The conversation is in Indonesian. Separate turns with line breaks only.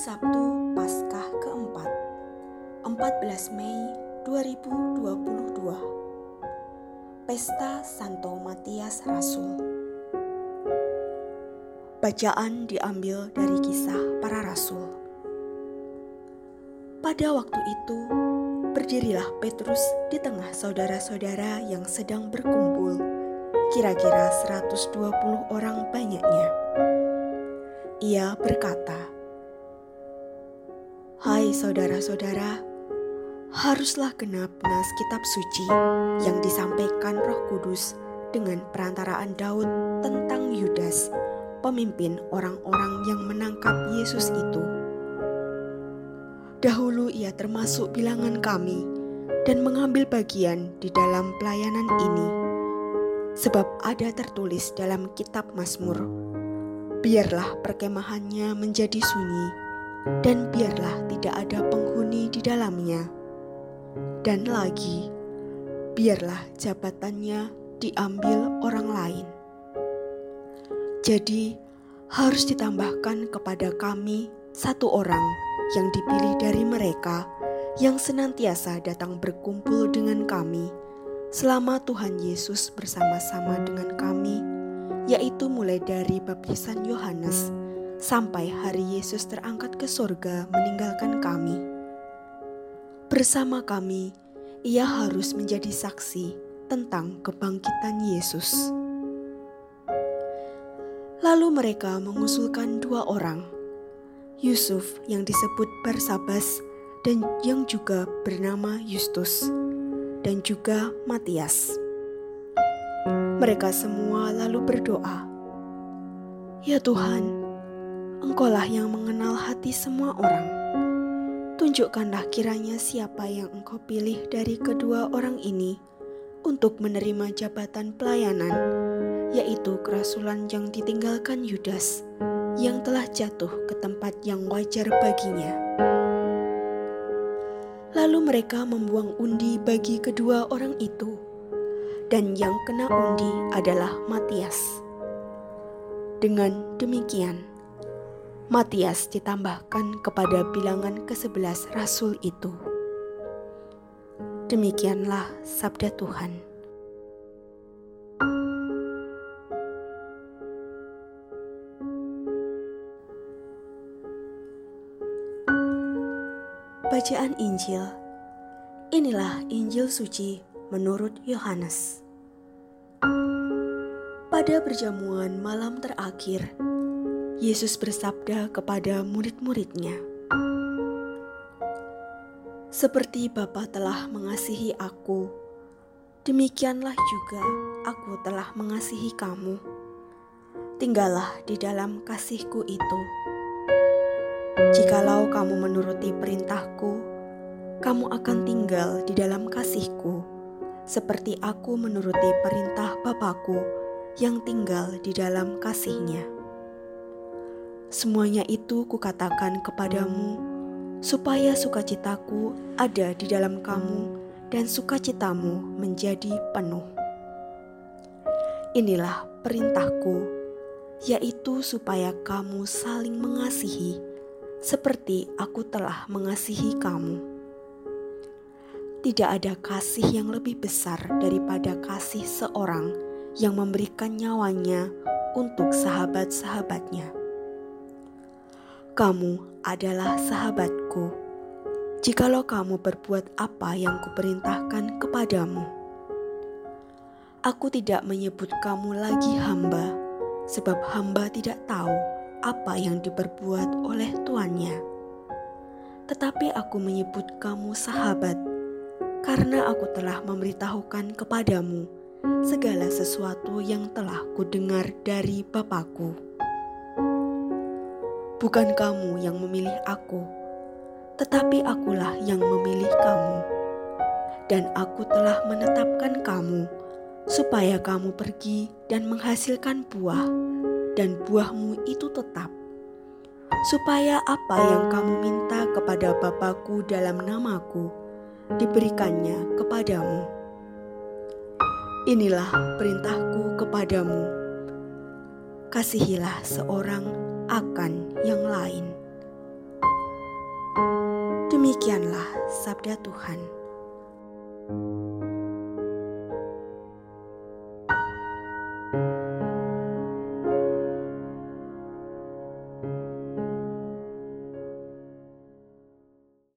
Sabtu Paskah keempat 14 Mei 2022 Pesta Santo Matias Rasul. Bacaan diambil dari kisah para rasul. Pada waktu itu berdirilah Petrus di tengah saudara-saudara yang sedang berkumpul. Kira-kira 120 orang banyaknya. Ia berkata, Hai saudara-saudara, haruslah genap nas kitab suci yang disampaikan roh kudus dengan perantaraan Daud tentang Yudas, pemimpin orang-orang yang menangkap Yesus itu. Dahulu ia termasuk bilangan kami dan mengambil bagian di dalam pelayanan ini, sebab ada tertulis dalam kitab Mazmur, biarlah perkemahannya menjadi sunyi, dan biarlah tidak ada penghuni di dalamnya. Dan lagi, biarlah jabatannya diambil orang lain. Jadi, harus ditambahkan kepada kami satu orang yang dipilih dari mereka yang senantiasa datang berkumpul dengan kami selama Tuhan Yesus bersama-sama dengan kami yaitu mulai dari baptisan Yohanes sampai hari Yesus terangkat ke sorga meninggalkan kami. Bersama kami, ia harus menjadi saksi tentang kebangkitan Yesus. Lalu mereka mengusulkan dua orang, Yusuf yang disebut Barsabas dan yang juga bernama Justus, dan juga Matias. Mereka semua lalu berdoa, "Ya Tuhan, Engkaulah yang mengenal hati semua orang. Tunjukkanlah kiranya siapa yang Engkau pilih dari kedua orang ini untuk menerima jabatan pelayanan, yaitu kerasulan yang ditinggalkan Yudas, yang telah jatuh ke tempat yang wajar baginya." Lalu mereka membuang undi bagi kedua orang itu dan yang kena undi adalah Matias. Dengan demikian, Matias ditambahkan kepada bilangan ke-11 rasul itu. Demikianlah sabda Tuhan. Bacaan Injil Inilah Injil suci menurut Yohanes. Pada perjamuan malam terakhir, Yesus bersabda kepada murid-muridnya, "Seperti Bapa telah mengasihi Aku, demikianlah juga Aku telah mengasihi kamu. Tinggallah di dalam kasihku itu. Jikalau kamu menuruti perintahku, kamu akan tinggal di dalam kasihku." seperti aku menuruti perintah Bapakku yang tinggal di dalam kasihnya. Semuanya itu kukatakan kepadamu, supaya sukacitaku ada di dalam kamu dan sukacitamu menjadi penuh. Inilah perintahku, yaitu supaya kamu saling mengasihi, seperti aku telah mengasihi kamu. Tidak ada kasih yang lebih besar daripada kasih seorang yang memberikan nyawanya untuk sahabat-sahabatnya. Kamu adalah sahabatku, jikalau kamu berbuat apa yang kuperintahkan kepadamu. Aku tidak menyebut kamu lagi hamba, sebab hamba tidak tahu apa yang diperbuat oleh tuannya. Tetapi aku menyebut kamu sahabat, karena aku telah memberitahukan kepadamu segala sesuatu yang telah kudengar dari Bapakku. Bukan kamu yang memilih aku, tetapi akulah yang memilih kamu. Dan aku telah menetapkan kamu supaya kamu pergi dan menghasilkan buah, dan buahmu itu tetap. Supaya apa yang kamu minta kepada Bapakku dalam namaku, diberikannya kepadamu. Inilah perintahku kepadamu. Kasihilah seorang akan yang lain. Demikianlah sabda Tuhan.